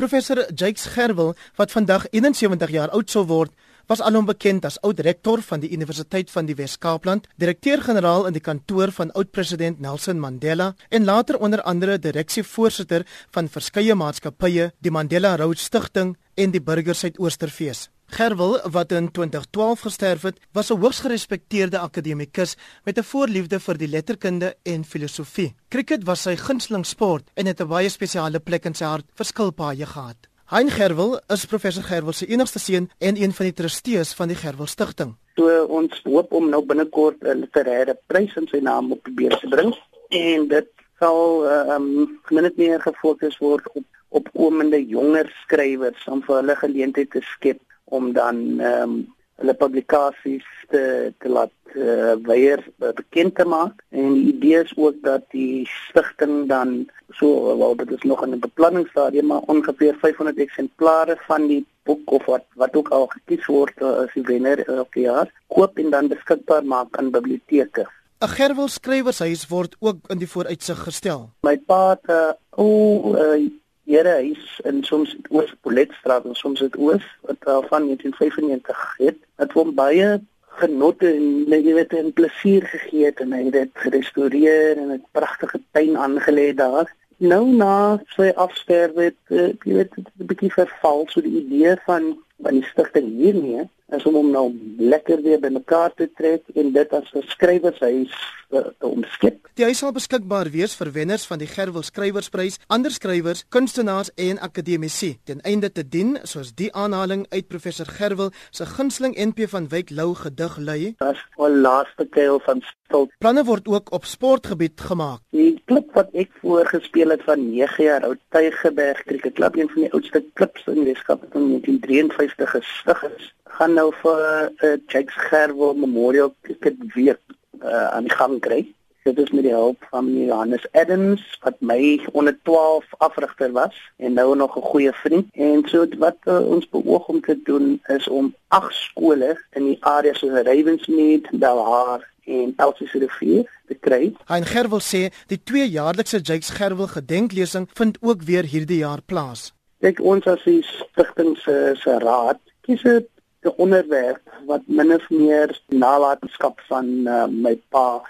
Professor Jakes Gerwel, wat vandag 71 jaar oud sou word, was alom bekend as oud-rektor van die Universiteit van die Wes-Kaapland, direkteur-generaal in die kantoor van oud-president Nelson Mandela en later onder andere direksievoorsitter van verskeie maatskappye, die Mandela Rhodes Stichting en die Burger Suidoosterfees. Gerwel wat in 2012 gesterf het, was 'n hoogs gerespekteerde akademikus met 'n voorliefde vir die letterkunde en filosofie. Cricket was sy gunsteling sport en het 'n baie spesiale plek in sy hart vir skilpaaie gehad. Hein Gerwel is professor Gerwel se enigste seun en een van die trustees van die Gerwel Stichting. So ons hoop om nou binnekort 'n literêre prys in sy naam op die beurs te bring en dit sal ehm um, net meer gefokus word op opkomende jonger skrywers om vir hulle geleentheid te skep om dan ehm um, hulle publikasies te te laat uh, weier uh, bekend te maak en die idee is ook dat die stigting dan so wel dit is nog in 'n beplanningsstadium maar ongeveer 500 eksemplare van die boek of wat wat ook al gekies word uh, as die wenner elke jaar koop en dan beskikbaar maak aan biblioteke. 'n Gerwel skrywershuis word ook in die vooruitsig gestel. My pa het 'n uh, o uh, Here huis in soms Oos Poletstraat en soms dit Oos wat al van 1995 het. Dit word baie genot en jy weet 'n plesier gegee het en hy het dit gerestoreer en 'n pragtige tuin aangelê daar. Nou na sy afsterwe het uh, jy weet 'n bietjie verval so die idee van van die stigting hiermee is om hom nou lekker weer bymekaar te trek en dit as 'n skrywershuis te, te omskep. Die huis sal beskikbaar wees vir wenners van die Gerwel Skrywersprys, ander skrywers, kunstenaars en akademici ten einde te dien soos die aanhaling uit professor Gerwel se gunsteling NP van Wyk Lou gedig lui. Das al laaste keil van stil. Planne word ook op sportgebied gemaak. Die klub wat ek voorgespeel het van 9 jaar oud Tygerberg Cricket Club, een van die oudste klubs in Weskaap wat in 1953 gestig is gaan nou vir 'n uh, Jakes Gerwel Memorial Cricket Week uh, aan die gang kry. Dit is met die hulp van Johannes Adams wat my onder 12 afrigter was en nou nog 'n goeie vriend. En so wat uh, ons beoog om te doen is om ag skole in die area soos Ravensmead, Belhar en Elsie rivier te kry. Hein Gerwel sê die twee jaarlikse Jakes Gerwel gedenklesing vind ook weer hierdie jaar plaas. Kyk ons as die stigting se se raad kies 'n onderwerp wat min of meer nalatenskap van uh, my pa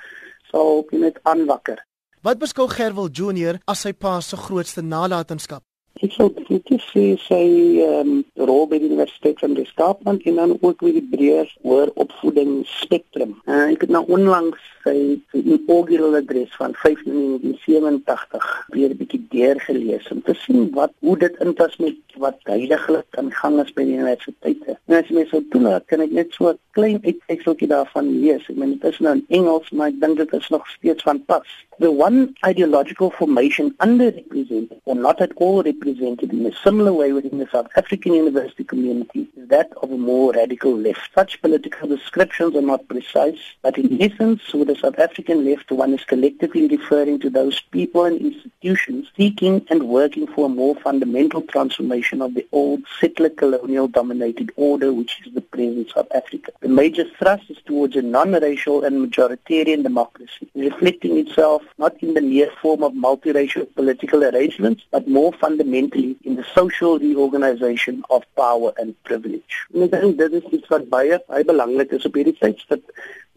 sal net aanwakker. Wat beskou Gerwel Junior as sy pa se grootste nalatenskap? Ek sou definitief sê sy ehm um, rol by die Universiteit van Weskaapland en dan ook met die breër oor opvoeding spektrum. Uh, ek het nou onlangs sy inaugural adres van 1587 weer 'n bietjie deurgelees om te sien wat hoe dit inpas met wat heidaglik aan gang is by die universiteite. En as jy my sou toelaat, kan ek net so 'n klein uitekseltjie daarvan lees. Ek meen dit is nou in Engels, maar ek dink dit is nog steeds van pas. The one ideological formation underrepresented or not at all represented in a similar way within the South African university community is that of a more radical left. Such political descriptions are not precise, but in essence, with the South African left, one is collectively referring to those people and institutions seeking and working for a more fundamental transformation of the old settler colonial dominated order which is the present South Africa. The major thrust is towards a non-racial and majoritarian democracy, reflecting itself not in the mere form of multiracial political arrangements, but more fundamentally in the social reorganization of power and privilege. En ek dink dit is iets wat baie baie belangrik is op hierdie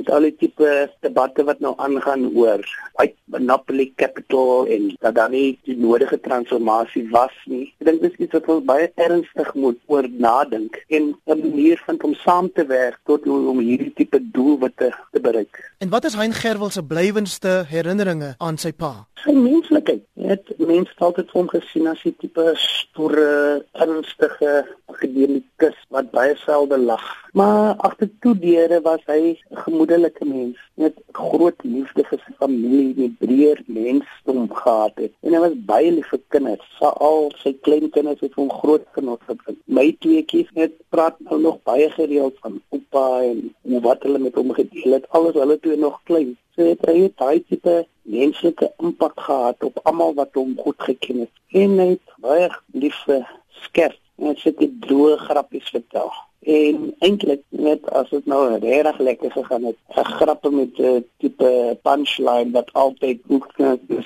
met al die tipe debatte wat nou aangaan oor white monopoly capital en dat daar nie die nodige transformasie was nie. Ek dink dis iets wat ons baie ernstig moet oor nadink en 'n manier vind om saam te werk tot om hierdie tipe doelwitte te bereik. En wat is Hein Gerwel se blywendste herinneringe aan sy pa? Sy menslikheid. Net mense het altyd hom gesien as 'n tipe stoere, ernstige akademikus wat baie selde lag. Maar agter toe deure was hy 'n gemoedelike mens met groot liefde vir sy familie en breër mensdom gehad het. En hy was baie lief vir kinders, veral sy kleinkinders het hom groot genot gebring. My twee kies net praat nou nog baie gereeld van oupa en wat hulle met hom gedeel het, alles hulle toe nog klein. So het hy daai tipe menslike impak gehad op almal wat hom goed geken het. En hy het baie lief vir skerp en het droë grappies vertel. En eintlik net as dit nou regtig lekker gegaan het, 'n grappe met 'n uh, tipe punchline wat altyd ook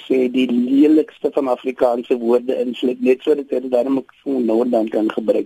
sê die lelikste van Afrikaanse woorde insluit, net sodat dit daarom ook nou en dan kan gebruik.